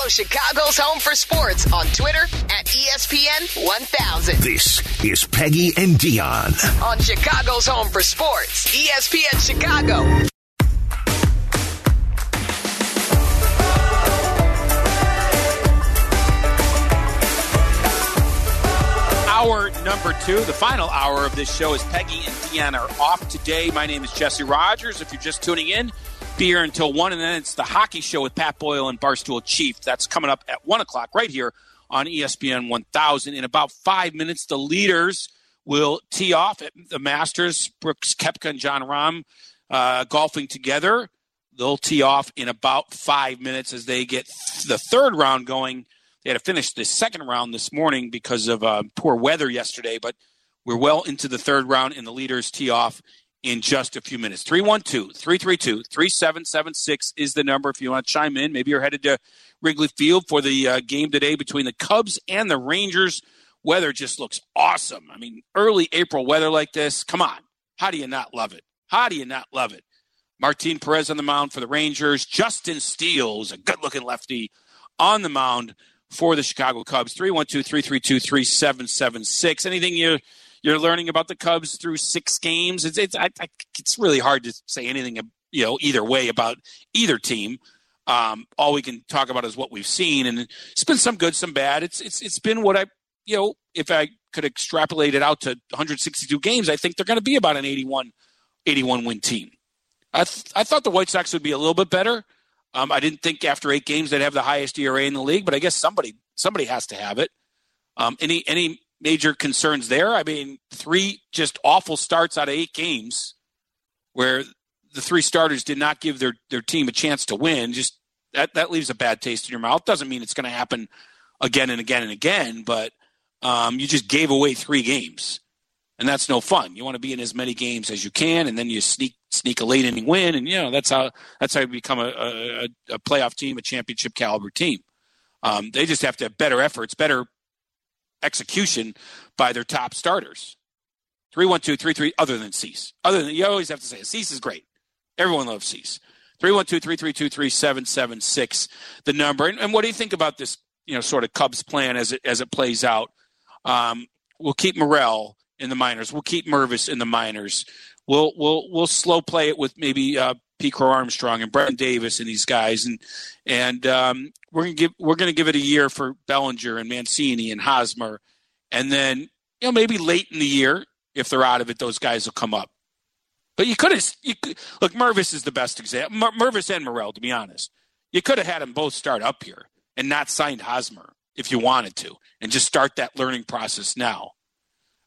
Follow Chicago's Home for Sports on Twitter at ESPN 1000. This is Peggy and Dion. On Chicago's Home for Sports, ESPN Chicago. Hour number two, the final hour of this show is Peggy and Dion are off today. My name is Jesse Rogers. If you're just tuning in, be here until 1, and then it's the hockey show with Pat Boyle and Barstool Chief. That's coming up at 1 o'clock right here on ESPN 1000. In about five minutes, the leaders will tee off at the Masters. Brooks Koepka and Jon Rahm uh, golfing together. They'll tee off in about five minutes as they get the third round going. They had to finish the second round this morning because of uh, poor weather yesterday, but we're well into the third round, and the leaders tee off in just a few minutes. 312 332 3776 is the number if you want to chime in. Maybe you're headed to Wrigley Field for the uh, game today between the Cubs and the Rangers. Weather just looks awesome. I mean, early April weather like this, come on. How do you not love it? How do you not love it? Martin Perez on the mound for the Rangers. Justin Steele, who's a good looking lefty, on the mound for the Chicago Cubs. 312 332 3776. Anything you you're learning about the Cubs through six games. It's it's I, I, it's really hard to say anything you know either way about either team. Um, all we can talk about is what we've seen, and it's been some good, some bad. It's it's it's been what I you know if I could extrapolate it out to 162 games, I think they're going to be about an 81 81 win team. I th- I thought the White Sox would be a little bit better. Um, I didn't think after eight games they'd have the highest ERA in the league, but I guess somebody somebody has to have it. Um, any any major concerns there? I mean, three just awful starts out of eight games, where the three starters did not give their their team a chance to win. Just that that leaves a bad taste in your mouth. Doesn't mean it's going to happen again and again and again, but um, you just gave away three games, and that's no fun. You want to be in as many games as you can, and then you sneak sneak a late inning win, and you know that's how that's how you become a, a, a playoff team, a championship caliber team. Um, they just have to have better efforts, better execution by their top starters. Three one two three three. Other than Cease, other than you always have to say Cease is great. Everyone loves Cease. Three one two three three two three seven seven six. The number. And, and what do you think about this? You know, sort of Cubs plan as it as it plays out. Um, we'll keep Morel in the minors. We'll keep Mervis in the minors. We'll we'll we'll slow play it with maybe uh, Crow-Armstrong and Brennen Davis and these guys, and and um, we're gonna give we're gonna give it a year for Bellinger and Mancini and Hosmer, and then you know maybe late in the year if they're out of it, those guys will come up. But you could have look. Mervis is the best example. Mer- Mervis and Morel, to be honest, you could have had them both start up here and not signed Hosmer if you wanted to, and just start that learning process now.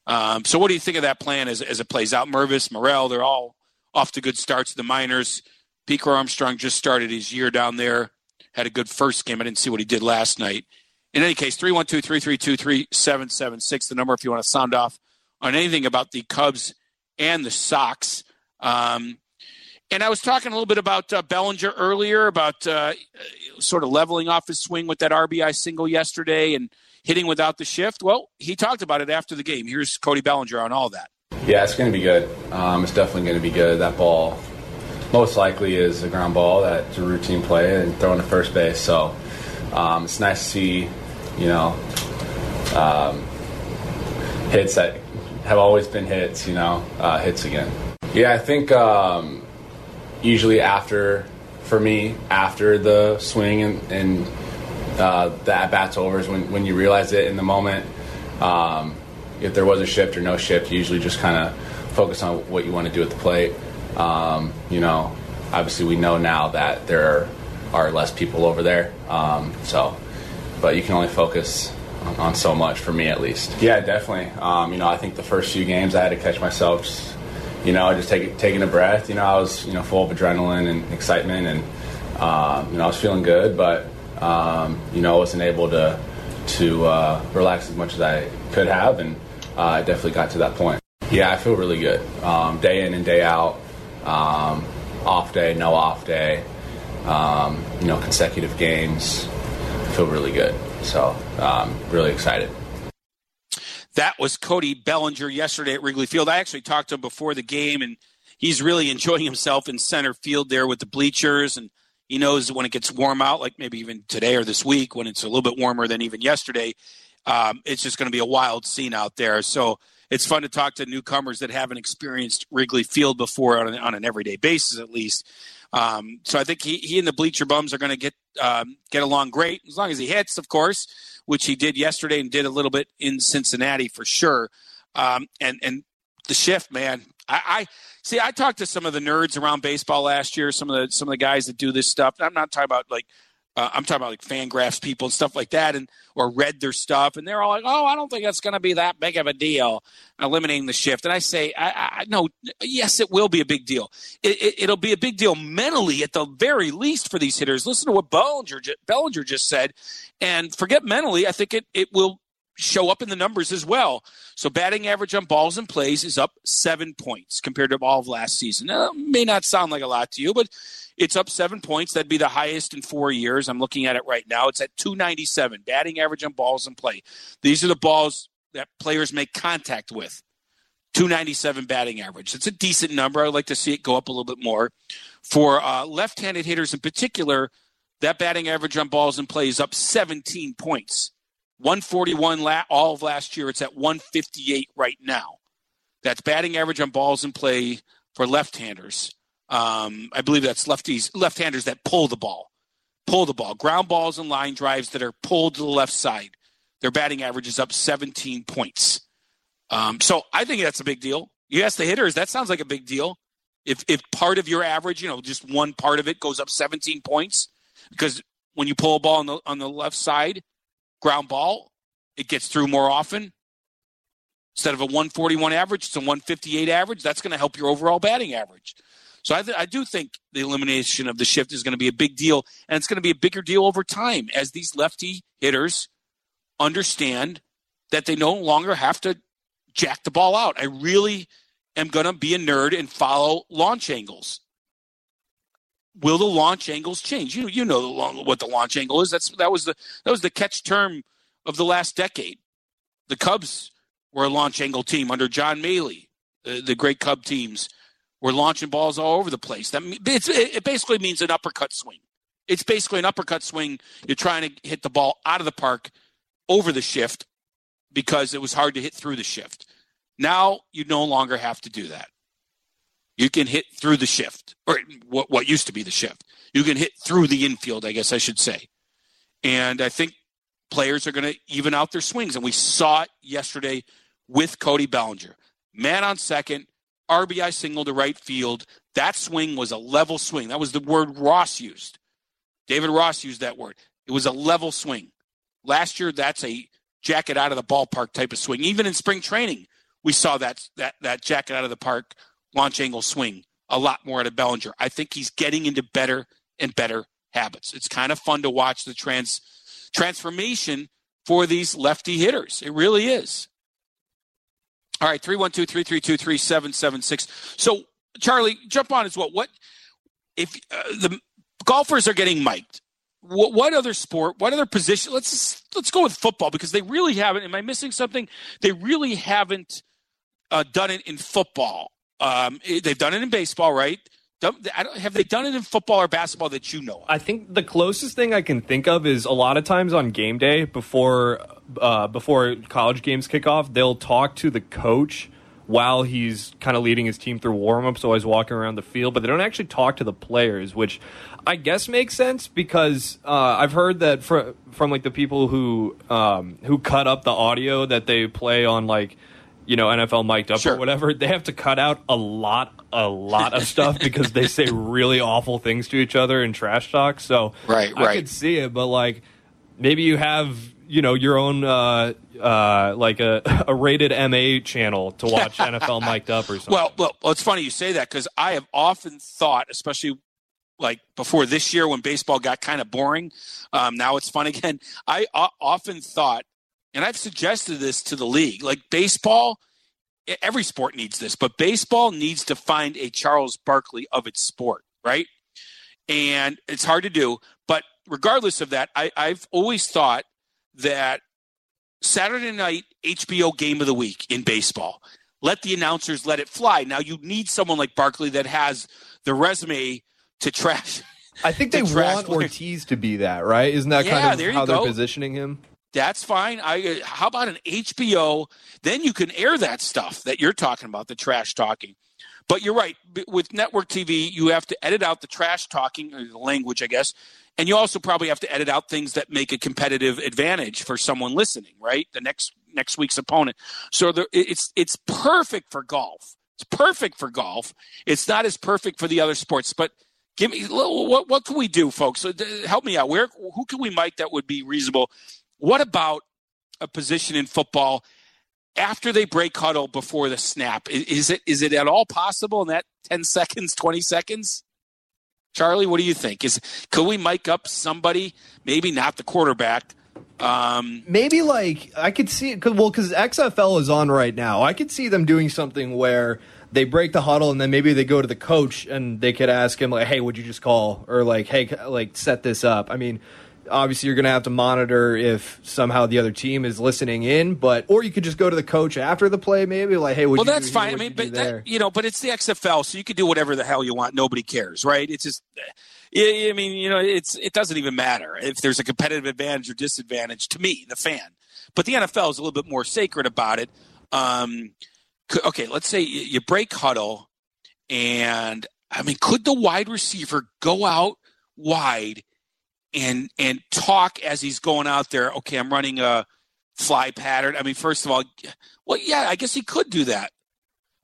Um, so, what do you think of that plan as, as it plays out? Mervis, Morel, they're all off to good starts. The minors, Pico Armstrong just started his year down there, had a good first game. I didn't see what he did last night. In any case, 312 332 3776, the number if you want to sound off on anything about the Cubs and the Sox. Um, and I was talking a little bit about uh, Bellinger earlier, about uh, sort of leveling off his swing with that RBI single yesterday and hitting without the shift. Well, he talked about it after the game. Here's Cody Bellinger on all that. Yeah, it's going to be good. Um, it's definitely going to be good. That ball most likely is a ground ball that's a routine play and throwing to first base. So um, it's nice to see, you know, um, hits that have always been hits, you know, uh, hits again. Yeah, I think um, usually after, for me, after the swing and, and uh, the at bat's over is when, when you realize it in the moment. Um, if there was a shift or no shift, you usually just kind of focus on what you want to do at the plate. Um, you know, obviously we know now that there are, less people over there, um, so but you can only focus on, on, so much for me at least. Yeah, definitely. Um, you know, I think the first few games I had to catch myself. Just, you know, just take, taking a breath. You know, I was you know full of adrenaline and excitement, and um, you know I was feeling good, but um, you know I wasn't able to to uh, relax as much as I could have, and uh, I definitely got to that point. Yeah, I feel really good. Um, day in and day out, um, off day, no off day, um, you know, consecutive games. I feel really good. So, um, really excited. That was Cody Bellinger yesterday at Wrigley Field. I actually talked to him before the game, and he's really enjoying himself in center field there with the bleachers. And He knows when it gets warm out, like maybe even today or this week, when it's a little bit warmer than even yesterday, um, it's just going to be a wild scene out there. So it's fun to talk to newcomers that haven't experienced Wrigley Field before on an, on an everyday basis, at least. Um, so I think he, he and the bleacher bums are going to get um, get along great as long as he hits, of course, which he did yesterday and did a little bit in Cincinnati for sure. Um, and and the shift, man, I, I see. I talked to some of the nerds around baseball last year. Some of the some of the guys that do this stuff. I'm not talking about like uh, I'm talking about like Fangraphs people and stuff like that, and or read their stuff, and they're all like, "Oh, I don't think it's going to be that big of a deal, eliminating the shift." And I say, "I, I no, yes, it will be a big deal. It, will it, be a big deal mentally, at the very least, for these hitters. Listen to what Bellinger Bellinger just said, and forget mentally. I think it it will show up in the numbers as well. So batting average on balls and plays is up seven points compared to all of last season. Now, may not sound like a lot to you, but it's up seven points. That'd be the highest in four years. I'm looking at it right now. It's at 297 batting average on balls and play. These are the balls that players make contact with. 297 batting average. It's a decent number. I'd like to see it go up a little bit more. For uh, left-handed hitters in particular, that batting average on balls and play is up 17 points 141 la- all of last year. It's at 158 right now. That's batting average on balls in play for left-handers. Um, I believe that's lefties, left-handers that pull the ball, pull the ball, ground balls and line drives that are pulled to the left side. Their batting average is up 17 points. Um, so I think that's a big deal. You ask the hitters, that sounds like a big deal. If if part of your average, you know, just one part of it goes up 17 points, because when you pull a ball on the on the left side, ground ball, it gets through more often. Instead of a 141 average, it's a 158 average. That's going to help your overall batting average. So I, th- I do think the elimination of the shift is going to be a big deal, and it's going to be a bigger deal over time as these lefty hitters understand that they no longer have to jack the ball out. I really am going to be a nerd and follow launch angles will the launch angles change? You you know the, what the launch angle is. That's that was the that was the catch term of the last decade. The Cubs were a launch angle team under John Mallee. The, the great Cub teams were launching balls all over the place. That it basically means an uppercut swing. It's basically an uppercut swing. You're trying to hit the ball out of the park over the shift because it was hard to hit through the shift. Now you no longer have to do that. You can hit through the shift, or what, what used to be the shift. You can hit through the infield, I guess I should say. And I think players are going to even out their swings. And we saw it yesterday with Cody Bellinger. Man on second, RBI single to right field. That swing was a level swing. That was the word Ross used. David Ross used that word. It was a level swing. Last year, that's a jacket out of the ballpark type of swing. Even in spring training, we saw that that that jacket out of the park launch angle swing a lot more out of Bellinger. I think he's getting into better and better habits. It's kind of fun to watch the trans transformation for these lefty hitters. It really is. All right, 312 332 3776. So, Charlie, jump on as well. What if uh, the golfers are getting mic'd? What, what, other sport? What other position? Let's let's go with football because they really haven't. Am I missing something? They really haven't uh, done it in football. Um, they've done it in baseball, right? have they done it in football or basketball that you know? Of? I think the closest thing I can think of is a lot of times on game day before uh, before college games kick off, they'll talk to the coach while he's kind of leading his team through warm so he's walking around the field, but they don't actually talk to the players, which I guess makes sense because uh, I've heard that for, from like the people who um, who cut up the audio that they play on like you know NFL mic'd up sure. or whatever, they have to cut out a lot, a lot of stuff because they say really awful things to each other in trash talk. So right, I right. could see it, but like maybe you have you know your own uh, uh, like a, a rated MA channel to watch NFL mic'd up or something. Well, well, it's funny you say that because I have often thought, especially like before this year when baseball got kind of boring. Um, now it's fun again. I uh, often thought and I've suggested this to the league. Like baseball, every sport needs this, but baseball needs to find a Charles Barkley of its sport, right? And it's hard to do. But regardless of that, I, I've always thought that Saturday night HBO game of the week in baseball, let the announcers let it fly. Now you need someone like Barkley that has the resume to trash I think they want Ortiz to be that, right? Isn't that yeah, kind of how they're positioning him? That's fine. I uh, how about an HBO? Then you can air that stuff that you're talking about, the trash talking. But you're right. With network TV, you have to edit out the trash talking, or the language, I guess, and you also probably have to edit out things that make a competitive advantage for someone listening. Right, the next next week's opponent. So there, it's it's perfect for golf. It's perfect for golf. It's not as perfect for the other sports, but give me what what can we do, folks? Help me out. Where who can we mic that would be reasonable? What about a position in football after they break huddle before the snap? Is it is it at all possible in that 10 seconds, 20 seconds? Charlie, what do you think? Is could we mic up somebody, maybe not the quarterback? Um, maybe like I could see it. Cause, well, because XFL is on right now, I could see them doing something where they break the huddle and then maybe they go to the coach and they could ask him like, "Hey, would you just call?" or like, "Hey, like set this up." I mean, obviously you're going to have to monitor if somehow the other team is listening in, but or you could just go to the coach after the play, maybe like, hey, well, that's fine. I mean, but that, you know, but it's the XFL, so you can do whatever the hell you want. Nobody cares, right? It's just, I mean, you know, it's it doesn't even matter if there's a competitive advantage or disadvantage to me, the fan. But the NFL is a little bit more sacred about it. Um, okay, let's say you break huddle, and I mean, could the wide receiver go out wide? And and talk as he's going out there. Okay, I'm running a fly pattern. I mean, first of all, well, yeah, I guess he could do that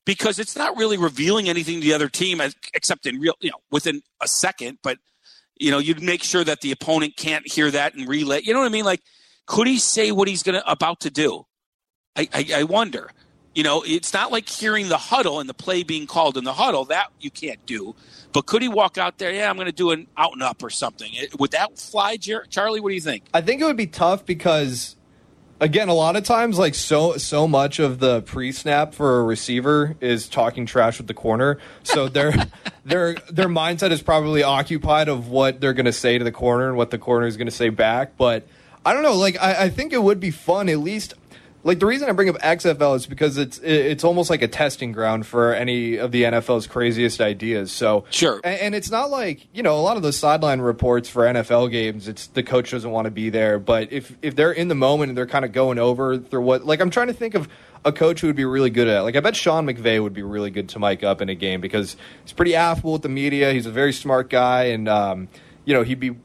because it's not really revealing anything to the other team except in real, you know, within a second. But you know, you'd make sure that the opponent can't hear that and relay. You know what I mean? Like, could he say what he's gonna about to do? I, I, I wonder. You know, it's not like hearing the huddle and the play being called in the huddle. That you can't do. But could he walk out there? Yeah, I'm going to do an out and up or something. Would that fly, Charlie? What do you think? I think it would be tough because, again, a lot of times, like so so much of the pre snap for a receiver is talking trash with the corner. So their their their mindset is probably occupied of what they're going to say to the corner and what the corner is going to say back. But I don't know. Like I, I think it would be fun at least like the reason I bring up XFL is because it's it's almost like a testing ground for any of the NFL's craziest ideas. So sure, and, and, it's not like you know a lot of the sideline reports for NFL games. It's the coach doesn't want to be there, but if if they're in the moment and they're kind of going over through what like I'm trying to think of a coach who would be really good at. It. Like I bet Sean McVay would be really good to mic up in a game because he's pretty affable with the media. He's a very smart guy, and um, you know he'd be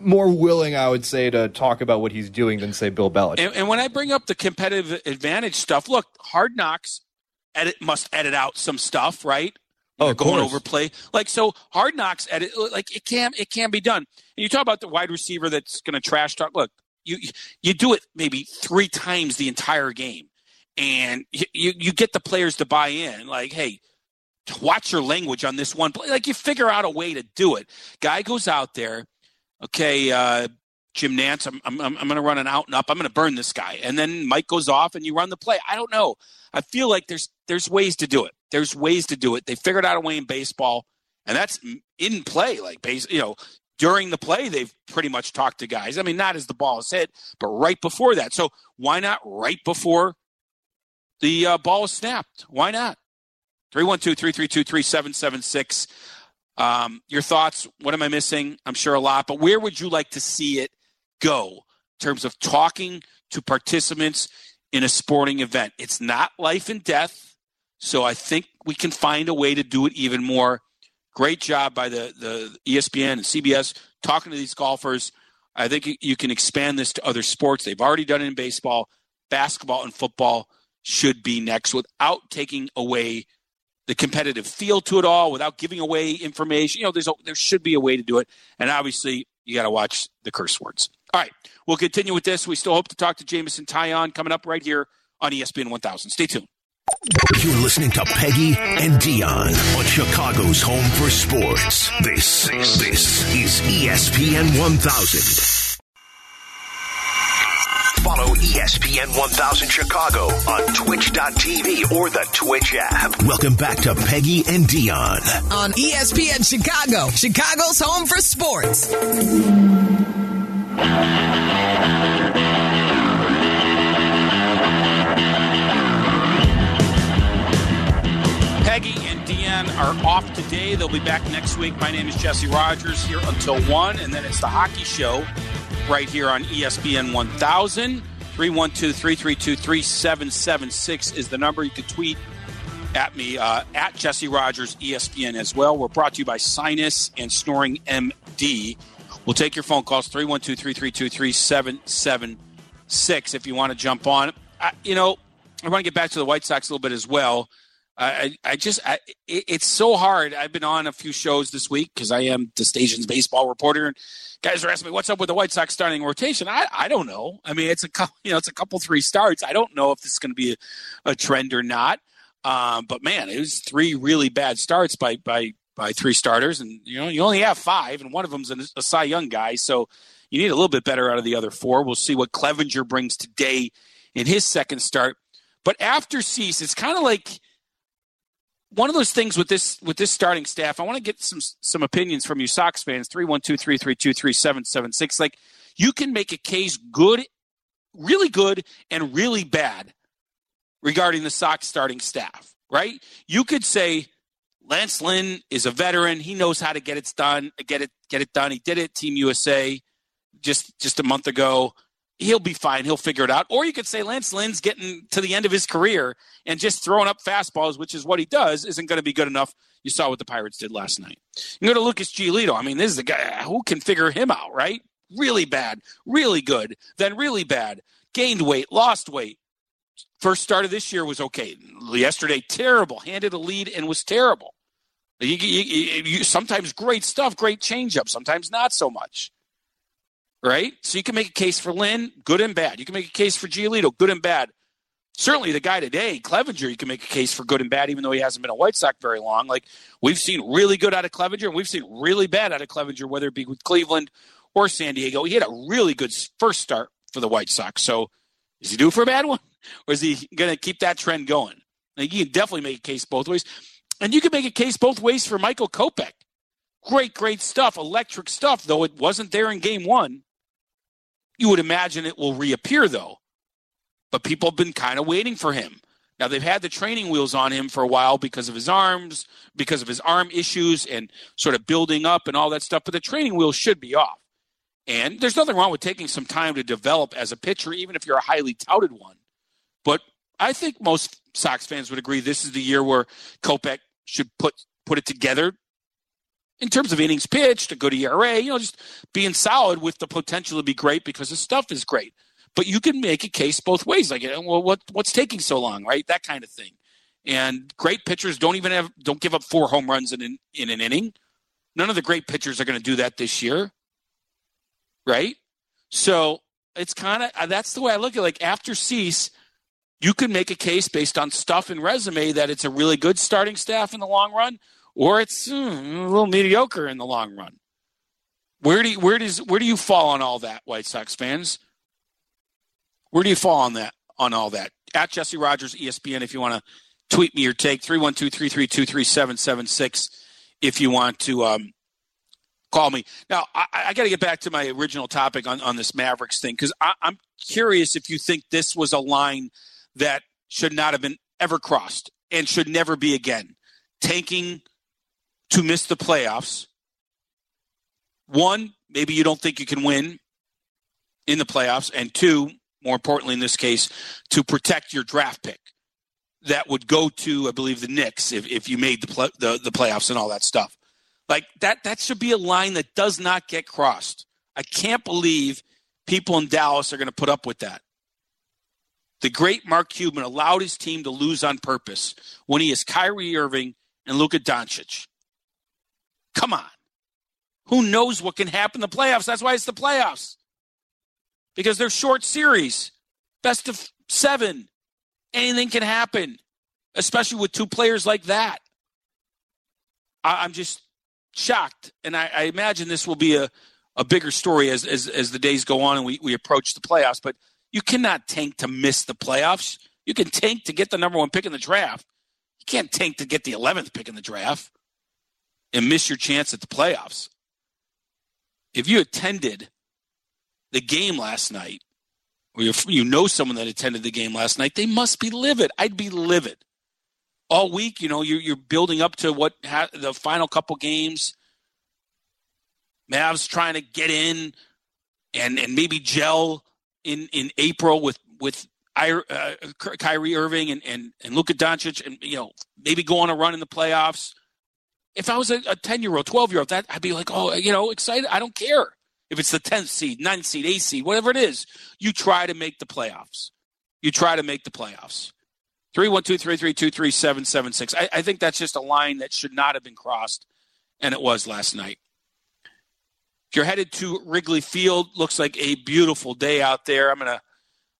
more willing, I would say, to talk about what he's doing than say Bill Belichick. And, and when I bring up the competitive advantage stuff, look, Hard Knocks edit must edit out some stuff, right? Oh, going over play, like so. Hard Knocks edit, like it can it can be done. And you talk about the wide receiver that's going to trash talk. Look, you you do it maybe three times the entire game, and you you get the players to buy in. Like, hey, watch your language on this one play. Like you figure out a way to do it. Guy goes out there okay, uh, Jim Nantz, I'm, I'm, I'm going to run an out and up. I'm going to burn this guy. And then Mike goes off and you run the play. I don't know. I feel like there's there's ways to do it. There's ways to do it. They figured out a way in baseball, and that's in play. Like base, you know, during the play, they've pretty much talked to guys. I mean, not as the ball is hit, but right before that. So why not right before the uh, ball is snapped? Why not? 312 332 3776. Um, your thoughts? What am I missing? I'm sure a lot, but where would you like to see it go in terms of talking to participants in a sporting event? It's not life and death, so I think we can find a way to do it even more. Great job by the, the ESPN and CBS talking to these golfers. I think you can expand this to other sports. They've already done it in baseball, basketball, and football should be next without taking away the competitive feel to it all without giving away information. You know, there's a, there should be a way to do it, and obviously you got to watch the curse words. All right, we'll continue with this. We still hope to talk to Jameson Taillon coming up right here on ESPN 1000. Stay tuned. You're listening to Peggy and Dion on Chicago's home for sports. This, this is ESPN 1000. Follow ESPN 1000 Chicago on twitch.tv or the Twitch app. Welcome back to Peggy and Dion on ESPN Chicago, Chicago's home for sports. Peggy and Dionne are off today today. They'll be back next week. My name is Jesse Rogers here until 1, and then it's the hockey show right here on ESPN 1000. 312 332 3776 is the number. You can tweet at me uh, at Jesse Rogers ESPN as well. We're brought to you by Sinus and Snoring MD. We'll take your phone calls 312 332 3776 if you want to jump on. I, you know, I want to get back to the White Sox a little bit as well. I, I just, I, it, it's so hard. I've been on a few shows this week because I am the station's baseball reporter, and guys are asking me what's up with the White Sox starting rotation. I, I don't know. I mean, it's a couple, you know, it's a couple three starts. I don't know if this is going to be a, a, trend or not. Um, but man, it was three really bad starts by by by three starters, and you know, you only have five, and one of them's a, a Cy Young guy, so you need a little bit better out of the other four. We'll see what Clevinger brings today in his second start. But after Cease, it's kind of like one of those things with this with this starting staff. I want to get some some opinions from you, Sox fans. Three one two three three two three seven seven six. Like you can make a case good, really good, and really bad regarding the Sox starting staff. Right? You could say Lance Lynn is a veteran. He knows how to get it done. Get it get it done. He did it. Team USA just just a month ago he'll be fine. He'll figure it out. Or you could say Lance Lynn's getting to the end of his career and just throwing up fastballs, which is what he does, isn't going to be good enough. You saw what the Pirates did last night. You go to Lucas Giolito. I mean, this is the guy who can figure him out, right? Really bad, really good, then really bad. Gained weight, lost weight. First start of this year was okay. Yesterday, terrible. Handed a lead and was terrible. You, you, you, sometimes great stuff, great changeup. Sometimes not so much right? So you can make a case for Lynn, good and bad. You can make a case for Giolito, good and bad. Certainly, the guy today, Clevinger, you can make a case for good and bad, even though he hasn't been a White Sox very long. Like we've seen really good out of Clevinger, and we've seen really bad out of Clevinger, whether it be with Cleveland or San Diego. He had a really good first start for the White Sox. So, is he due for a bad one, or is he going to keep that trend going? Like, you can definitely make a case both ways, and you can make a case both ways for Michael Kopech. Great, great stuff, electric stuff. Though it wasn't there in Game One you would imagine it will reappear, though. But people have been kind of waiting for him. Now, they've had the training wheels on him for a while because of his arms, because of his arm issues and sort of building up and all that stuff, but the training wheels should be off. And there's nothing wrong with taking some time to develop as a pitcher, even if you're a highly touted one. But I think most Sox fans would agree this is the year where Kopech should put put it together in terms of innings pitched, a good ERA, you know, just being solid with the potential to be great because the stuff is great. But you can make a case both ways, like, well, what what's taking so long, right? That kind of thing. And great pitchers don't even have don't give up four home runs in an, in an inning. None of the great pitchers are going to do that this year, right? So it's kind of uh, that's the way I look at. It. Like after Cease, you can make a case based on stuff and resume that it's a really good starting staff in the long run or it's mm, a little mediocre in the long run. Where do you, where does where do you fall on all that, White Sox fans? Where do you fall on that on all that? At Jesse Rogers ESPN if you want to tweet me your take 312-332-3776 if you want to um, call me. Now I, I got to get back to my original topic on on this Mavericks thing because I'm curious if you think this was a line that should not have been ever crossed and should never be again. Tanking to miss the playoffs. One, maybe you don't think you can win in the playoffs. And two, more importantly in this case, to protect your draft pick that would go to, I believe, the Knicks if, if you made the, play, the, the playoffs and all that stuff. Like that, that should be a line that does not get crossed. I can't believe people in Dallas are going to put up with that. The great Mark Cuban allowed his team to lose on purpose when he is Kyrie Irving and Luka Doncic. Come on. Who knows what can happen in the playoffs? That's why it's the playoffs. Because they're short series, best of seven. Anything can happen, especially with two players like that. I, am just shocked. And I, I, imagine this will be a, a bigger story as, as, as the days go on and we, we approach the playoffs. But you cannot tank to miss the playoffs. You can tank to get the number one pick in the draft. You can't tank to get the 11th pick in the draft and miss your chance at the playoffs. If you attended the game last night, or if you know someone that attended the game last night, they must be livid. I'd be livid. all week. You know, you're, you're building up to what ha- the final couple games. Mavs trying to get in and and maybe gel in in April with with uh, Kyrie Irving and and and Luka Doncic, and you know maybe go on a run in the playoffs. If I was a ten year old, twelve year old, that I'd be like, oh, you know, excited. I don't care if it's the tenth seed, ninth seed, eighth seed, whatever it is. You try to make the playoffs. You try to make the playoffs. Three one two three three two three seven seven six. I, I think that's just a line that should not have been crossed, and it was last night. If you're headed to Wrigley Field, looks like a beautiful day out there. I'm gonna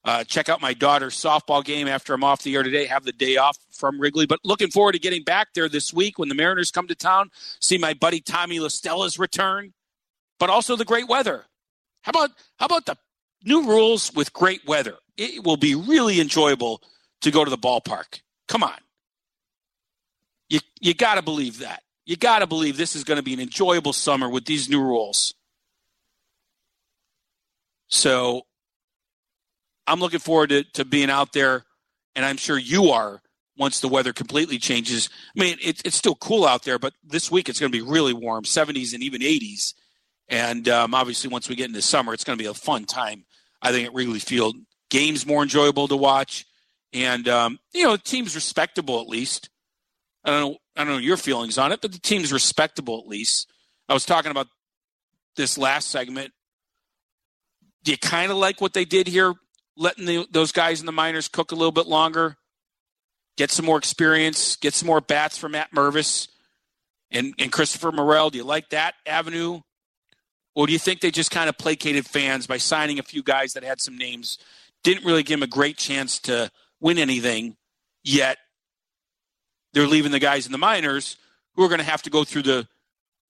uh, check out my daughter's softball game after I'm off the air today. Have the day off from Wrigley, but looking forward to getting back there this week when the Mariners come to town. See my buddy Tommy La Stella's return, but also the great weather. How about how about the new rules with great weather? It will be really enjoyable to go to the ballpark. Come on. You, you got to believe that. You got to believe this is going to be an enjoyable summer with these new rules. So I'm looking forward to, to being out there, and I'm sure you are once the weather completely changes. I mean, it, it's still cool out there, but this week it's going to be really warm 70s and even 80s. And um, obviously, once we get into summer, it's going to be a fun time, I think, at Wrigley Field. Games more enjoyable to watch and um, you know, the team's respectable at least. I don't know. I don't know your feelings on it, but the team's respectable at least. I was talking about this last segment. Do you kind of like what they did here, letting the, those guys in the minors cook a little bit longer, get some more experience, get some more bats for Matt Mervis and, and Christopher Morel? Do you like that avenue? Or do you think they just kind of placated fans by signing a few guys that had some names, didn't really give them a great chance to – win anything yet. They're leaving the guys in the minors who are going to have to go through the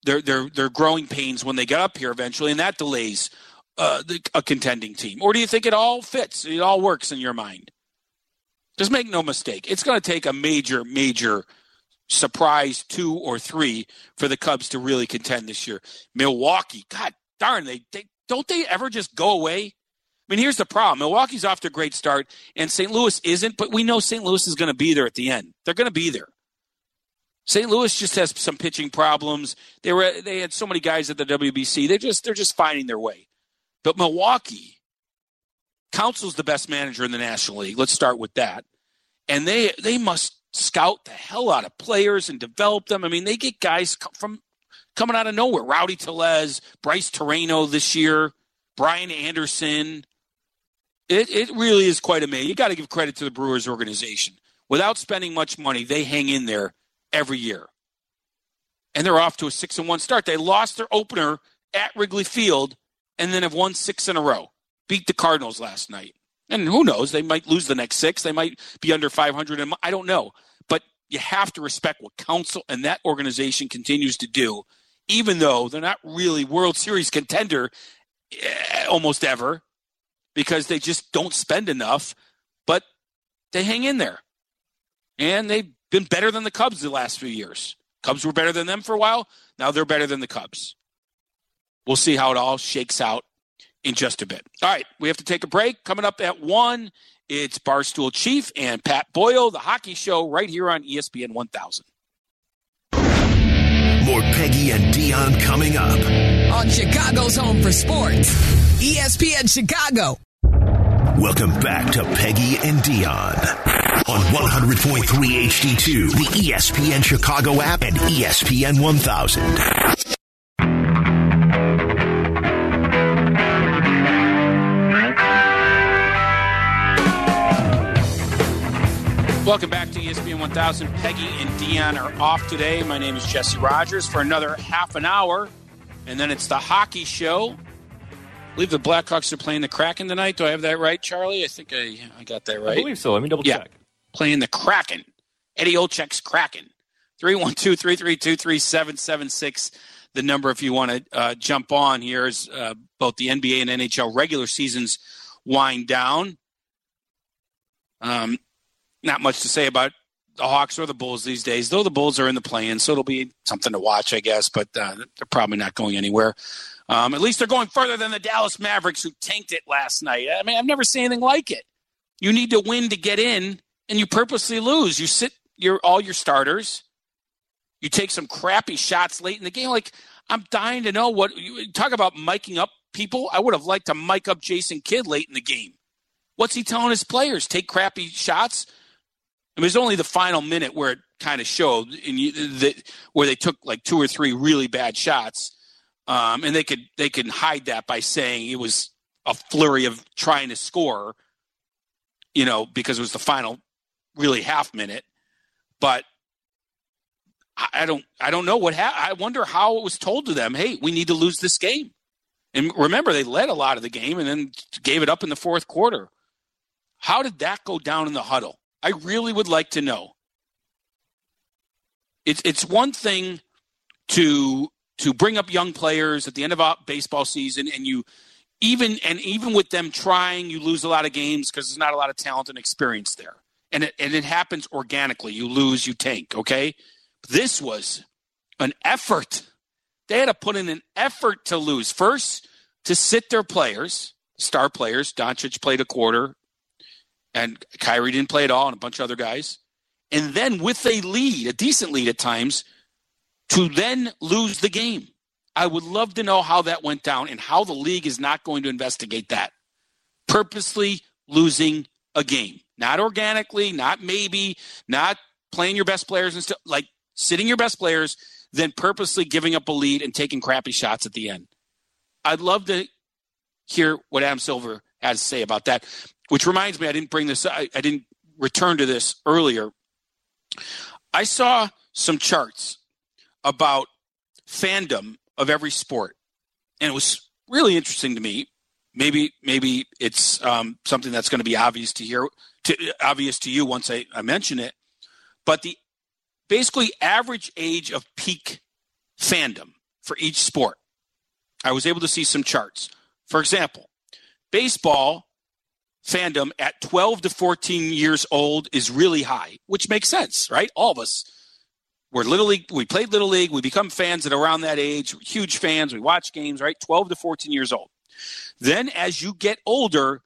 their their their growing pains when they get up here eventually, and that delays uh, a contending team. Or do you think it all fits? It all works in your mind? Just make no mistake. It's going to take a major, major surprise two or three for the Cubs to really contend this year. Milwaukee, God darn, they, they don't they ever just go away? I mean, here's the problem. Milwaukee's off to a great start, and St. Louis isn't, but we know St. Louis is going to be there at the end. They're going to be there. St. Louis just has some pitching problems. They were they had so many guys at the WBC. They just they're just finding their way. But Milwaukee, Counsell's the best manager in the National League. Let's start with that. And they they must scout the hell out of players and develop them. I mean, they get guys from coming out of nowhere. Rowdy Tellez, Brice Turang this year, Brian Anderson. It, it really is quite amazing. You got to give credit to the Brewers organization. Without spending much money, they hang in there every year. And they're off to a six and one start. They lost their opener at Wrigley Field and then have won six in a row. Beat the Cardinals last night. And who knows? They might lose the next six. They might be under 500. And I don't know. But you have to respect what Counsell and that organization continues to do, even though they're not really World Series contender eh, almost ever because they just don't spend enough, but they hang in there. And they've been better than the Cubs the last few years. Cubs were better than them for a while. Now they're better than the Cubs. We'll see how it all shakes out in just a bit. All right, we have to take a break. Coming up at one, it's Barstool Chief and Pat Boyle, the hockey show, right here on ESPN 1000. More Peggy and Dion coming up on Chicago's Home for Sports, ESPN Chicago. Welcome back to Peggy and Dion on 100.3 HD2, the ESPN Chicago app, and ESPN 1000. Welcome back to ESPN 1000. Peggy and Dionne are off today. My name is Jesse Rogers for another half an hour, and then it's the hockey show believe the Blackhawks are playing the Kraken tonight. Do I have that right, Charlie? I think I, I got that right. I believe so. Let me double yeah. check. Playing the Kraken. Eddie Olczyk's Kraken. 312 332 3776. The number, if you want to uh, jump on here, is uh, both the NBA and NHL regular seasons wind down. Um, not much to say about the Hawks or the Bulls these days, though the Bulls are in the play-in, so it'll be something to watch, I guess. But uh, they're probably not going anywhere. Um, at least they're going further than the Dallas Mavericks, who tanked it last night. I mean, I've never seen anything like it. You need to win to get in, and you purposely lose. You sit your all your starters. You take some crappy shots late in the game. Like I'm dying to know what you talk about miking up people. I would have liked to mic up Jason Kidd late in the game. What's he telling his players? Take crappy shots. Mean, it was only the final minute where it kind of showed, and that where they took like two or three really bad shots, um, and they could they can hide that by saying it was a flurry of trying to score, you know, because it was the final really half minute. But I don't I don't know what ha- I wonder how it was told to them. Hey, we need to lose this game. And remember, they led a lot of the game and then gave it up in the fourth quarter. How did that go down in the huddle? I really would like to know. It's it's one thing to to bring up young players at the end of a baseball season, and you even and even with them trying, you lose a lot of games because there's not a lot of talent and experience there, and it and it happens organically. You lose, you tank. Okay, this was an effort. They had to put in an effort to lose. First, to sit their players, star players. Doncic played a quarter, and Kyrie didn't play at all, and a bunch of other guys. And then with a lead, a decent lead at times, to then lose the game. I would love to know how that went down and how the league is not going to investigate that. Purposely losing a game. Not organically, not maybe, not playing your best players and stuff, like sitting your best players, then purposely giving up a lead and taking crappy shots at the end. I'd love to hear what Adam Silver has to say about that. Which reminds me, I didn't bring this. I, I didn't return to this earlier. I saw some charts about fandom of every sport, and it was really interesting to me. Maybe, maybe it's um, something that's going to be obvious to hear, to, obvious to you once I, I mention it. But the basically average age of peak fandom for each sport. I was able to see some charts. For example, baseball fandom at 12 to 14 years old is really high, which makes sense, right? All of us. We're little league. We played little league. We become fans at around that age. Huge fans. We watch games, right? 12 to 14 years old. Then as you get older,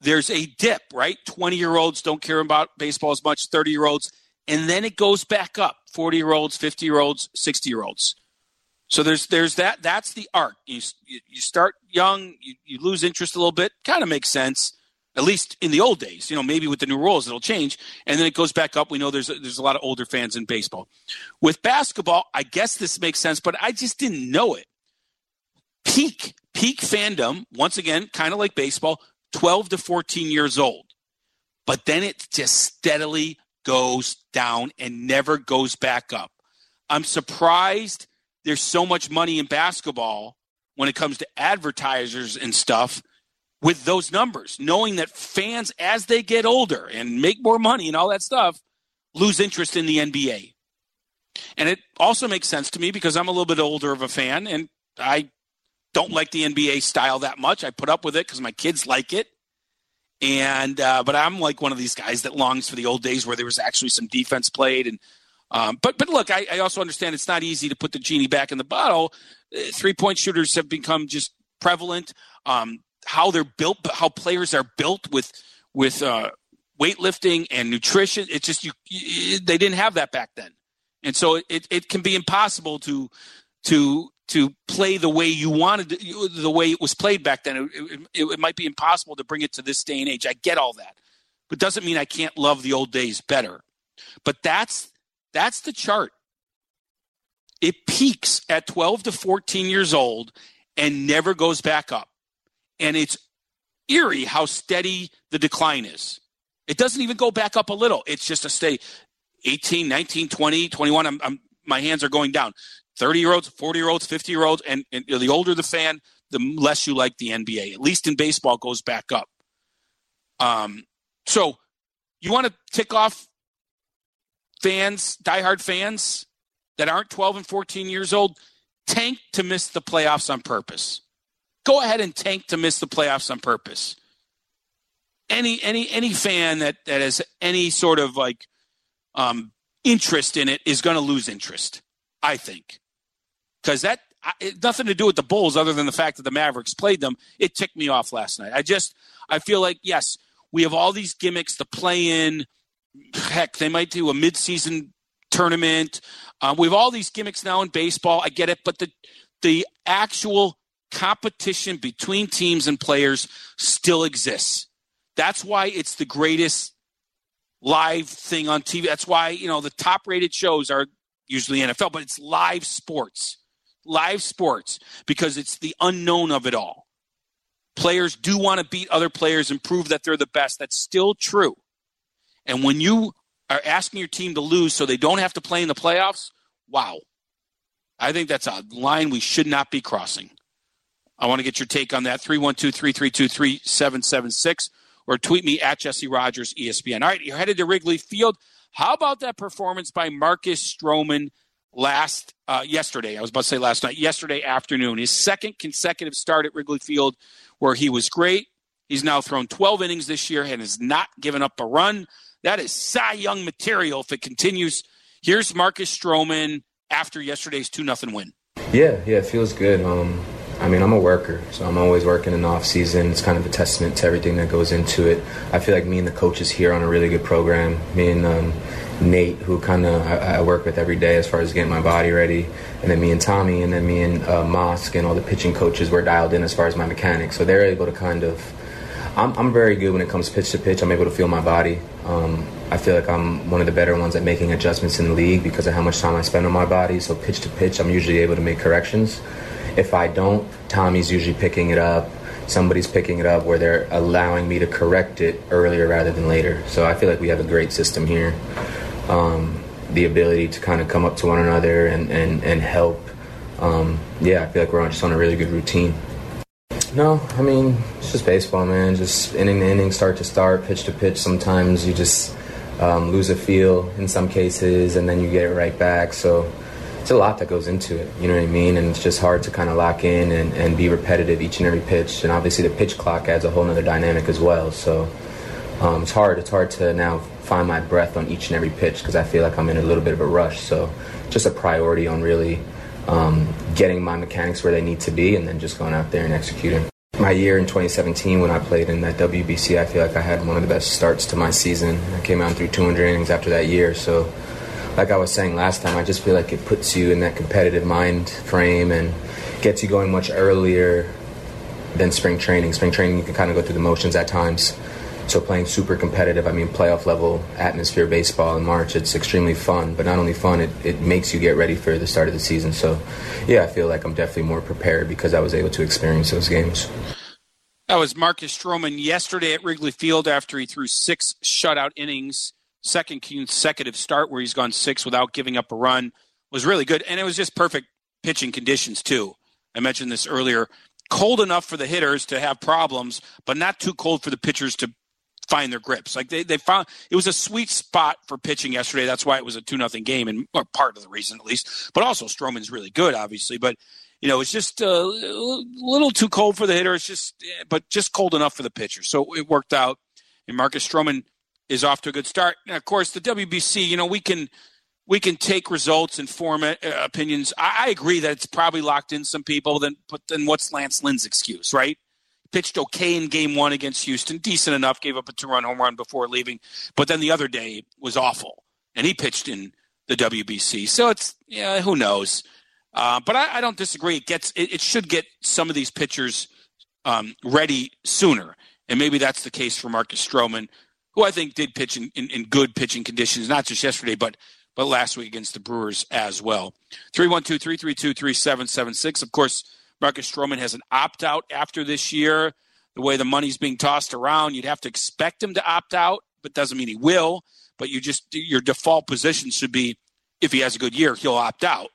there's a dip, right? 20 year olds don't care about baseball as much, 30 year olds. And then it goes back up 40 year olds, 50 year olds, 60 year olds. So there's there's that that's the arc. You you start young, you, you lose interest a little bit. Kind of makes sense, at least in the old days. You know, maybe with the new rules it'll change, and then it goes back up. We know there's there's a lot of older fans in baseball. With basketball, I guess this makes sense, but I just didn't know it. Peak peak fandom once again, kind of like baseball, 12 to 14 years old, but then it just steadily goes down and never goes back up. I'm surprised there's so much money in basketball when it comes to advertisers and stuff with those numbers, knowing that fans, as they get older and make more money and all that stuff, lose interest in the NBA. And it also makes sense to me because I'm a little bit older of a fan and I don't like the NBA style that much. I put up with it because my kids like it. And uh, but I'm like one of these guys that longs for the old days where there was actually some defense played and um, but but look, I, I, also understand it's not easy to put the genie back in the bottle. Uh, Three point shooters have become just prevalent. Um, how they're built, how players are built with with uh, weightlifting and nutrition. It's just you, you, they didn't have that back then, and so it, it can be impossible to to to play the way you wanted the way it was played back then. It, it, it might be impossible to bring it to this day and age. I get all that, but doesn't mean I can't love the old days better. But that's that's the chart. It peaks at 12 to 14 years old and never goes back up. And it's eerie how steady the decline is. It doesn't even go back up a little. It's just a stay 18, 19, 20, 21. I'm, I'm, my hands are going down. 30 year olds, 40 year olds, 50 year olds. And, and the older the fan, the less you like the NBA. At least in baseball, goes back up. Um, so you want to tick off fans, diehard fans that aren't 12 and 14 years old, tank to miss the playoffs on purpose. Go ahead and tank to miss the playoffs on purpose. Any any any fan that that has any sort of like um, interest in it is going to lose interest. I think because that it, nothing to do with the Bulls other than the fact that the Mavericks played them. It ticked me off last night. I just I feel like yes, we have all these gimmicks, the play in heck, they might do a midseason tournament. Um, we have all these gimmicks now in baseball. I get it, but the the actual competition between teams and players still exists. That's why it's the greatest live thing on TV. That's why you know the top rated shows are usually NFL, but it's live sports, live sports because it's the unknown of it all. Players do want to beat other players and prove that they're the best. That's still true. And when you are asking your team to lose so they don't have to play in the playoffs, wow. I think that's a line we should not be crossing. I want to get your take on that. 312 332 3776 or tweet me at Jesse Rogers ESPN. All right, you're headed to Wrigley Field. How about that performance by Marcus Stroman last uh, yesterday? I was about to say last night, yesterday afternoon. His second consecutive start at Wrigley Field, where he was great. He's now thrown 12 innings this year and has not given up a run. That is Cy Young material if it continues. Here's Marcus Stroman after yesterday's 2 0 win. Yeah, yeah, it feels good. Um, I mean, I'm a worker, so I'm always working in the off season. It's kind of a testament to everything that goes into it. I feel like me and the coaches here on a really good program. Me and um, Nate, who kind of I, I, work with every day as far as getting my body ready, and then me and Tommy, and then me and uh, Mosk and all the pitching coaches were dialed in as far as my mechanics. So they're able to kind of. I'm, I'm very good when it comes pitch to pitch. I'm able to feel my body. Um, I feel like I'm one of the better ones at making adjustments in the league because of how much time I spend on my body. So pitch to pitch, I'm usually able to make corrections. If I don't, Tommy's usually picking it up. Somebody's picking it up where they're allowing me to correct it earlier rather than later. So I feel like we have a great system here. Um, the ability to kind of come up to one another and, and, and help. Um, yeah, I feel like we're just on a really good routine. No, I mean, it's just baseball, man. Just inning to inning, start to start, pitch to pitch. Sometimes you just um, lose a feel in some cases, and then you get it right back. So it's a lot that goes into it. You know what I mean? And it's just hard to kind of lock in and, and be repetitive each and every pitch. And obviously, the pitch clock adds a whole other dynamic as well. So um, it's hard. It's hard to now find my breath on each and every pitch because I feel like I'm in a little bit of a rush. So just a priority on really um, getting my mechanics where they need to be and then just going out there and executing. My year in 2017 when I played in that WBC, I feel like I had one of the best starts to my season. I came out and threw 200 innings after that year. So like I was saying last time, I just feel like it puts you in that competitive mind frame and gets you going much earlier than spring training. Spring training, you can kind of go through the motions at times. So playing super competitive, I mean playoff level atmosphere baseball in March, it's extremely fun. But not only fun, it, it makes you get ready for the start of the season. So yeah, I feel like I'm definitely more prepared because I was able to experience those games. That was Marcus Stroman yesterday at Wrigley Field after he threw six shutout innings second consecutive start where he's gone six without giving up a run was really good. And it was just perfect pitching conditions, too. I mentioned this earlier. Cold enough for the hitters to have problems, but not too cold for the pitchers to find their grips. Like they, they found it was a sweet spot for pitching yesterday. That's why it was a two nothing game, and or part of the reason at least. But also Stroman's really good, obviously. But you know, it's just a little too cold for the hitter. It's just, eh, but just cold enough for the pitcher. So it worked out. And Marcus Stroman is off to a good start. And of course, the WBC, you know, we can we can take results and form uh, opinions. I, I, agree that it's probably locked in some people. Then, but then what's Lance Lynn's excuse, right? Pitched okay in Game One against Houston, decent enough. Gave up a two-run home run before leaving, but then the other day was awful, and he pitched in the WBC. So it's yeah, who knows? Uh, but I, I, don't disagree. It gets it, it should get some of these pitchers um, ready sooner, and maybe that's the case for Marcus Stroman who I think did pitch in, in, in, good pitching conditions, not just yesterday, but but last week against the Brewers as well. 312 332 3776. Of course, Marcus Stroman has an opt out after this year. The way the money's being tossed around, you'd have to expect him to opt out, but doesn't mean he will. But you just, your default position should be if he has a good year, he'll opt out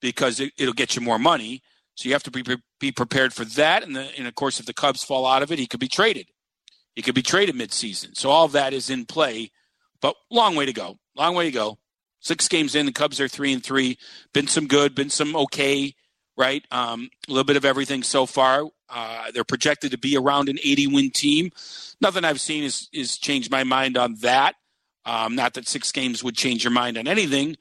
because it, will get you more money. So you have to be, be prepared for that. And, the, and of course, if the Cubs fall out of it, he could be traded. He could be traded midseason. So all that is in play, but long way to go. Long way to go. Six games in, the Cubs are three and three. Been some good, been some okay, right? Um, a little bit of everything so far. Uh, they're projected to be around an 80 win team. Nothing I've seen is, is changed my mind on that. Um, not that six games would change your mind on anything.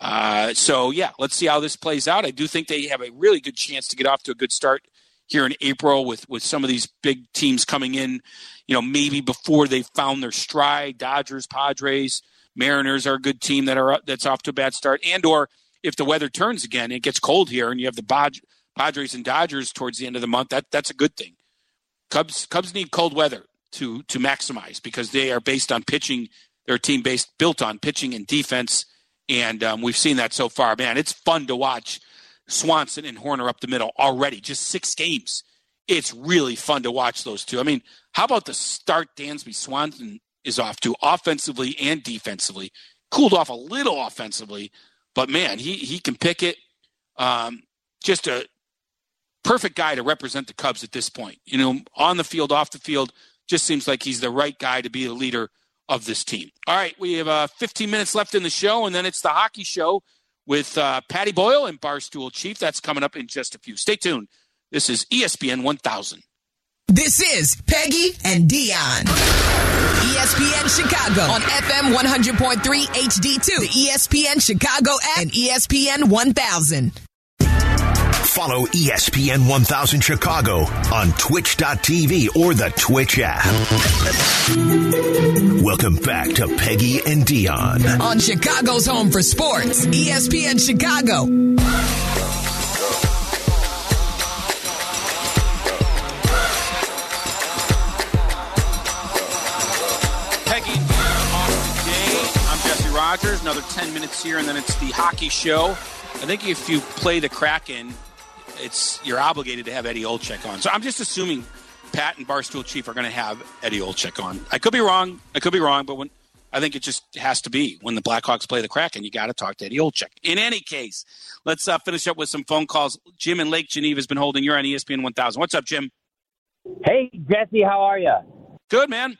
Uh, so, yeah, let's see how this plays out. I do think they have a really good chance to get off to a good start here in April with, with some of these big teams coming in you know, maybe before they found their stride, Dodgers, Padres, Mariners are a good team that are that's off to a bad start, and or if the weather turns again, it gets cold here, and you have the Padres and Dodgers towards the end of the month. That that's a good thing. Cubs Cubs need cold weather to to maximize because they are based on pitching. They're a team based built on pitching and defense, and um, we've seen that so far. Man, it's fun to watch Swanson and Hoerner up the middle already. Just six games. It's really fun to watch those two. I mean, how about the start Dansby Swanson is off to offensively and defensively? Cooled off a little offensively, but man, he he can pick it. Um, just a perfect guy to represent the Cubs at this point. You know, on the field, off the field, just seems like he's the right guy to be the leader of this team. All right, we have uh, 15 minutes left in the show, and then it's the hockey show with uh, Patty Boyle and Barstool Chief. That's coming up in just a few. Stay tuned. This is ESPN 1000. This is Peggy and Dion. ESPN Chicago on FM 100.3 HD2, the ESPN Chicago app, and ESPN 1000. Follow ESPN 1000 Chicago on twitch.tv or the Twitch app. Welcome back to Peggy and Dion on Chicago's Home for Sports, ESPN Chicago. Peggy off today. I'm Jesse Rogers. Another 10 minutes here, and then it's the hockey show. I think if you play the Kraken, it's you're obligated to have Eddie Olczyk on. So I'm just assuming Pat and Barstool Chief are going to have Eddie Olczyk on. I could be wrong. I could be wrong, but when I think it just has to be when the Blackhawks play the Kraken, you got to talk to Eddie Olczyk. In any case, let's uh, finish up with some phone calls. Jim in Lake Geneva has been holding. You're on ESPN 1000. What's up, Jim? Hey, Jesse, how are you? Good, man.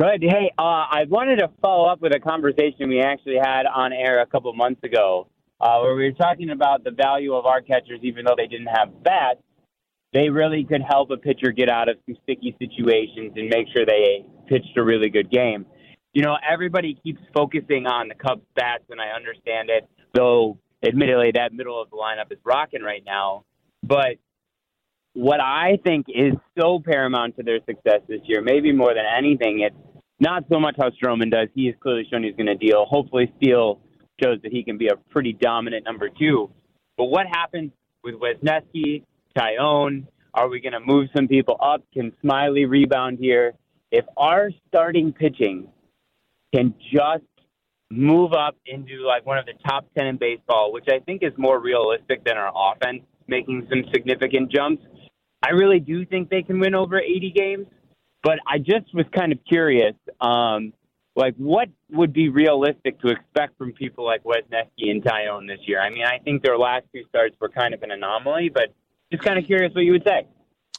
Good. Hey, uh, I wanted to follow up with a conversation we actually had on air a couple months ago uh, where we were talking about the value of our catchers, even though they didn't have bats, they really could help a pitcher get out of some sticky situations and make sure they pitched a really good game. You know, everybody keeps focusing on the Cubs bats, and I understand it, though admittedly that middle of the lineup is rocking right now. But what I think is so paramount to their success this year, maybe more than anything, it's not so much how Stroman does. He has clearly shown he's going to deal. Hopefully, Steele shows that he can be a pretty dominant number two. But what happens with Wesneski, Taillon? Are we going to move some people up? Can Smiley rebound here? If our starting pitching can just move up into like one of the top 10 in baseball, which I think is more realistic than our offense making some significant jumps, I really do think they can win over 80 games. But I just was kind of curious. Um, like what would be realistic to expect from people like Wesneski and Taillon this year? I mean, I think their last two starts were kind of an anomaly, but just kind of curious what you would say.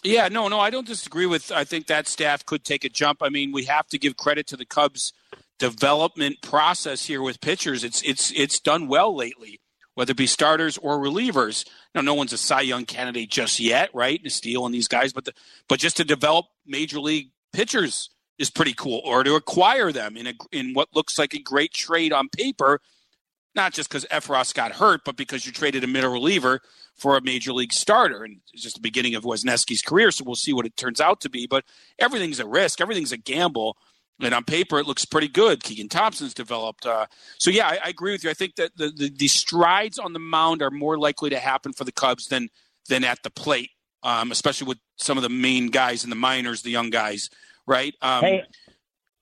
Yeah, no, no, I don't disagree with. I think that staff could take a jump. I mean, we have to give credit to the Cubs' development process here with pitchers. It's it's it's done well lately, whether it be starters or relievers. Now, no one's a Cy Young candidate just yet, right? Steele and these guys, but the, but just to develop major league pitchers is pretty cool, or to acquire them in a in what looks like a great trade on paper, not just because Effross got hurt, but because you traded a middle reliever for a major league starter, and it's just the beginning of Wesneski's career. So we'll see what it turns out to be. But everything's a risk, everything's a gamble. And on paper, it looks pretty good. Keegan Thompson's developed. Uh, so, yeah, I, I, agree with you. I think that the, the, the, strides on the mound are more likely to happen for the Cubs than than at the plate, um, especially with some of the main guys in the minors, the young guys right? Um, hey,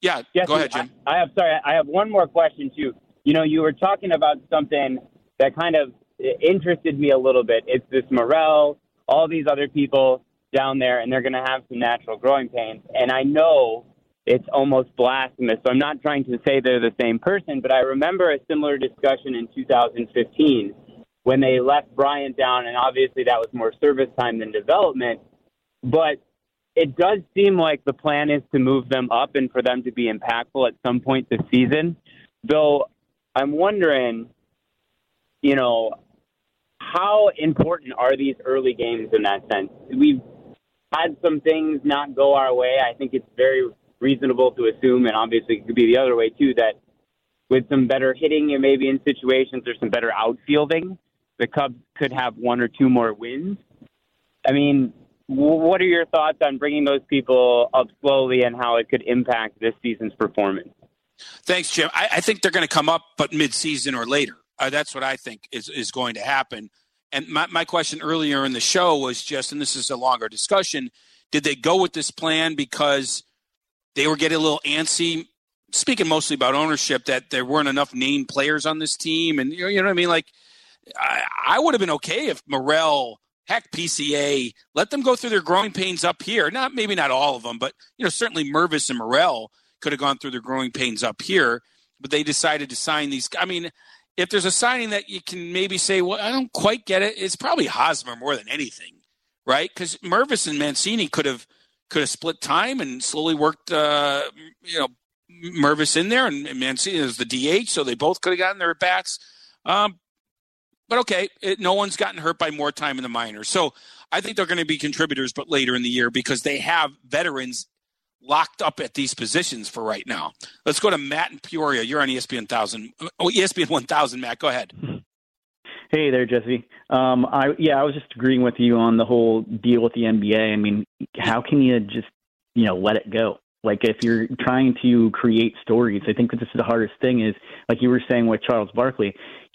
yeah, Jesse, go ahead, Jim. I, I have sorry, I have one more question too. You know, you were talking about something that kind of interested me a little bit. It's this Morel, all these other people down there, and they're going to have some natural growing pains. And I know it's almost blasphemous. So I'm not trying to say they're the same person, but I remember a similar discussion in 2015 when they left Bryant down, and obviously that was more service time than development. But it does seem like the plan is to move them up and for them to be impactful at some point this season. Though I'm wondering, you know, how important are these early games in that sense? We've had some things not go our way. I think it's very reasonable to assume, and obviously it could be the other way too, that with some better hitting and maybe in situations there's some better outfielding, the Cubs could have one or two more wins. I mean, what are your thoughts on bringing those people up slowly and how it could impact this season's performance? Thanks, Jim. I, I think they're going to come up, but mid-season or later. Uh, that's what I think is is going to happen. And my, my question earlier in the show was just, and this is a longer discussion, did they go with this plan because they were getting a little antsy? Speaking mostly about ownership, that there weren't enough named players on this team, and you know, you know what I mean. Like, I, I would have been okay if Morel, heck, PCA, let them go through their growing pains up here. Not maybe not all of them, but you know, certainly Mervis and Morel could have gone through their growing pains up here. But they decided to sign these. I mean, if there's a signing that you can maybe say, well, I don't quite get it, it's probably Hosmer more than anything, right? Because Mervis and Mancini could have could have split time and slowly worked, uh, you know, Mervis in there and, Mancini is the DH, so they both could have gotten their bats. Um, but okay, it, no one's gotten hurt by more time in the minors, so I think they're going to be contributors, but later in the year because they have veterans locked up at these positions for right now. Let's go to Matt in Peoria. You're on ESPN thousand. Oh, ESPN one thousand. Matt, go ahead. Hey there, Jesse. Um, I yeah, I was just agreeing with you on the whole deal with the NBA. I mean, how can you just you know let it go? Like if you're trying to create stories, I think that this is the hardest thing. Is like you were saying with Charles Barkley,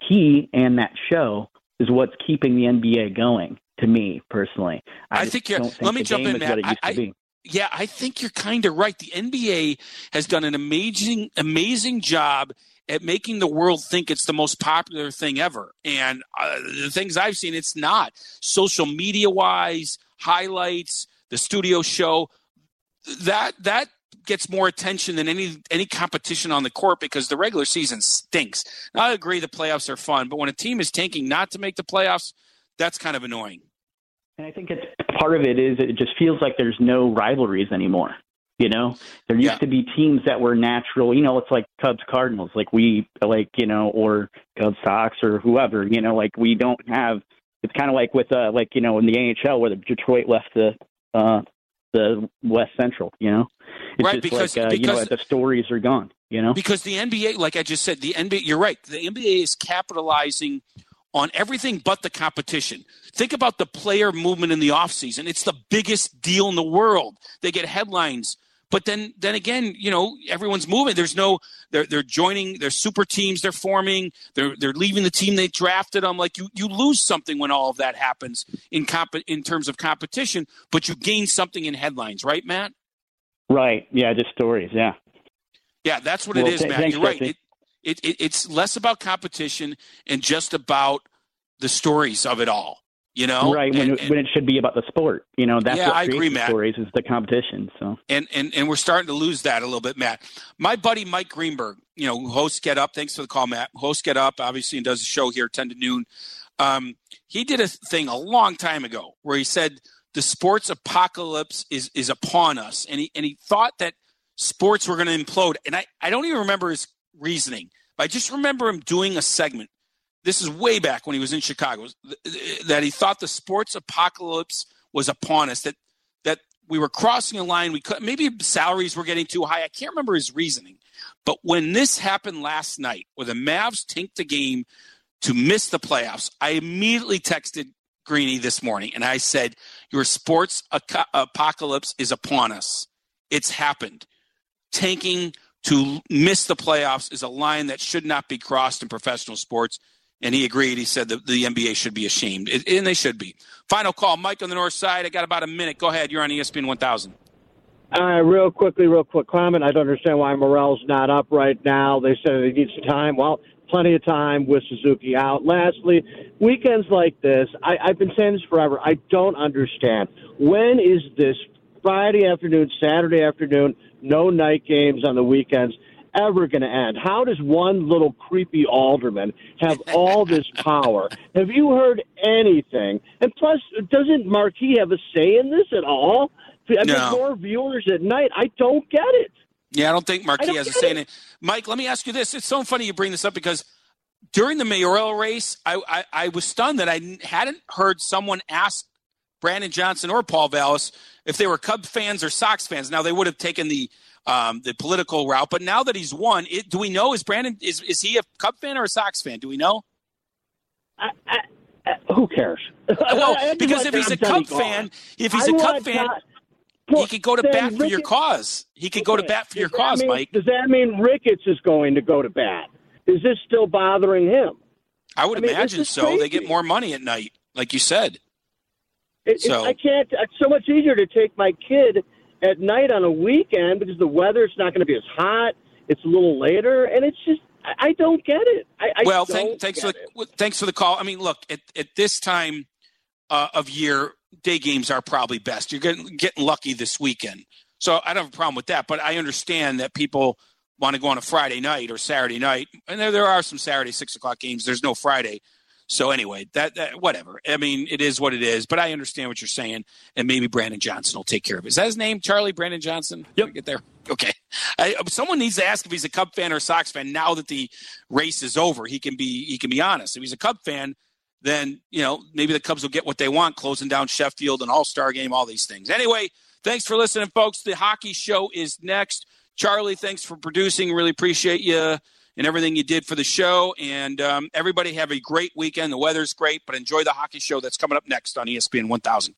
he and that show is what's keeping the NBA going. To me personally, I, I think you're. Think let me jump in, Matt. I, I, yeah, I think you're kind of right. The NBA has done an amazing, amazing job at making the world think it's the most popular thing ever. And uh, the things I've seen, it's not. Social media wise, highlights, the studio show, that that gets more attention than any any competition on the court because the regular season stinks. Now, I agree the playoffs are fun, but when a team is tanking not to make the playoffs, that's kind of annoying. And I think it's part of it is it just feels like there's no rivalries anymore. You know, there used yeah. to be teams that were natural. You know, it's like Cubs Cardinals, like we like you know, or Cubs Sox or whoever. You know, like we don't have. It's kind of like with uh like you know in the NHL where the Detroit left the uh the West Central. You know, it's right because, like, uh, because you know the stories are gone. You know, because the NBA, like I just said, the NBA. You're right. The NBA is capitalizing on everything but the competition. Think about the player movement in the offseason. It's the biggest deal in the world. They get headlines. But then then again, you know, everyone's moving. There's no they're they're joining, they're super teams they're forming, they're they're leaving the team they drafted. I'm like you you lose something when all of that happens in comp in terms of competition, but you gain something in headlines, right, Matt? Right. Yeah, just stories, yeah. Yeah, that's what well, it is, th- Matt. You're right. It, it, it, it's less about competition and just about the stories of it all. You know, right when, and, and, when it should be about the sport. You know, that's yeah, what I agree, Matt. stories is the competition. So and, and and we're starting to lose that a little bit, Matt. My buddy Mike Greenberg, you know, host Get Up. Thanks for the call, Matt. Host Get Up, obviously, and does a show here ten to noon. Um, he did a thing a long time ago where he said the sports apocalypse is is upon us, and he and he thought that sports were going to implode. And I I don't even remember his reasoning. I just remember him doing a segment. This is way back when he was in Chicago. That he thought the sports apocalypse was upon us. That that we were crossing a line. We could maybe salaries were getting too high. I can't remember his reasoning. But when this happened last night, where the Mavs tanked the game to miss the playoffs, I immediately texted Greeny this morning and I said, "Your sports apocalypse is upon us. It's happened. Tanking." to miss the playoffs is a line that should not be crossed in professional sports. And he agreed. He said that the NBA should be ashamed, and they should be. Final call, Mike on the north side. I got about a minute. Go ahead. You're on ESPN 1000. Uh, real quickly, real quick comment. I don't understand why Morel's not up right now. They said he needs some time. Well, plenty of time with Suzuki out. Lastly, weekends like this, I, I've been saying this forever. I don't understand. When is this Friday afternoon, Saturday afternoon? no night games on the weekends ever going to end? How does one little creepy alderman have all this power? have you heard anything? And plus, doesn't Marquee have a say in this at all? I mean, no. more viewers at night. I don't get it. Yeah, I don't think Marquee don't has a say in it. Mike, let me ask you this. It's so funny you bring this up because during the mayoral race, I, I, I was stunned that I hadn't heard someone ask Brandon Johnson or Paul Vallas if they were Cub fans or Sox fans. Now they would have taken the um, the political route, but now that he's won, it, do we know is Brandon is is he a Cub fan or a Sox fan? Do we know? I, I, who cares? well, because if he's a Cub fan, if he's a Cub fan, Well, he could go to bat Ricketts, for your cause. He could go to bat for your cause, mean, Mike. Does that mean Ricketts is going to go to bat? Is this still bothering him? I would I mean, imagine so. Crazy. They get more money at night, like you said. It, so it, I can't. It's so much easier to take my kid at night on a weekend because the weather's not going to be as hot. It's a little later, and it's just I, I don't get it. I, I well, thank, thanks for the, thanks for the call. I mean, look at at this time uh, of year, day games are probably best. You're getting getting lucky this weekend, so I don't have a problem with that. But I understand that people want to go on a Friday night or Saturday night, and there there are some Saturday six o'clock games. There's no Friday. So anyway, that, that, whatever. I mean, it is what it is. But I understand what you're saying, and maybe Brandon Johnson will take care of it. Is that his name, Charlie Brandon Johnson? Yep. Get there. Okay. I, someone needs to ask if he's a Cub fan or a Sox fan now that the race is over. He can be he can be honest. If he's a Cub fan, then you know maybe the Cubs will get what they want, closing down Sheffield, an All Star game, all these things. Anyway, thanks for listening, folks. The hockey show is next. Charlie, thanks for producing. Really appreciate you and everything you did for the show. And um, everybody have a great weekend. The weather's great, but enjoy the hockey show that's coming up next on ESPN 1000.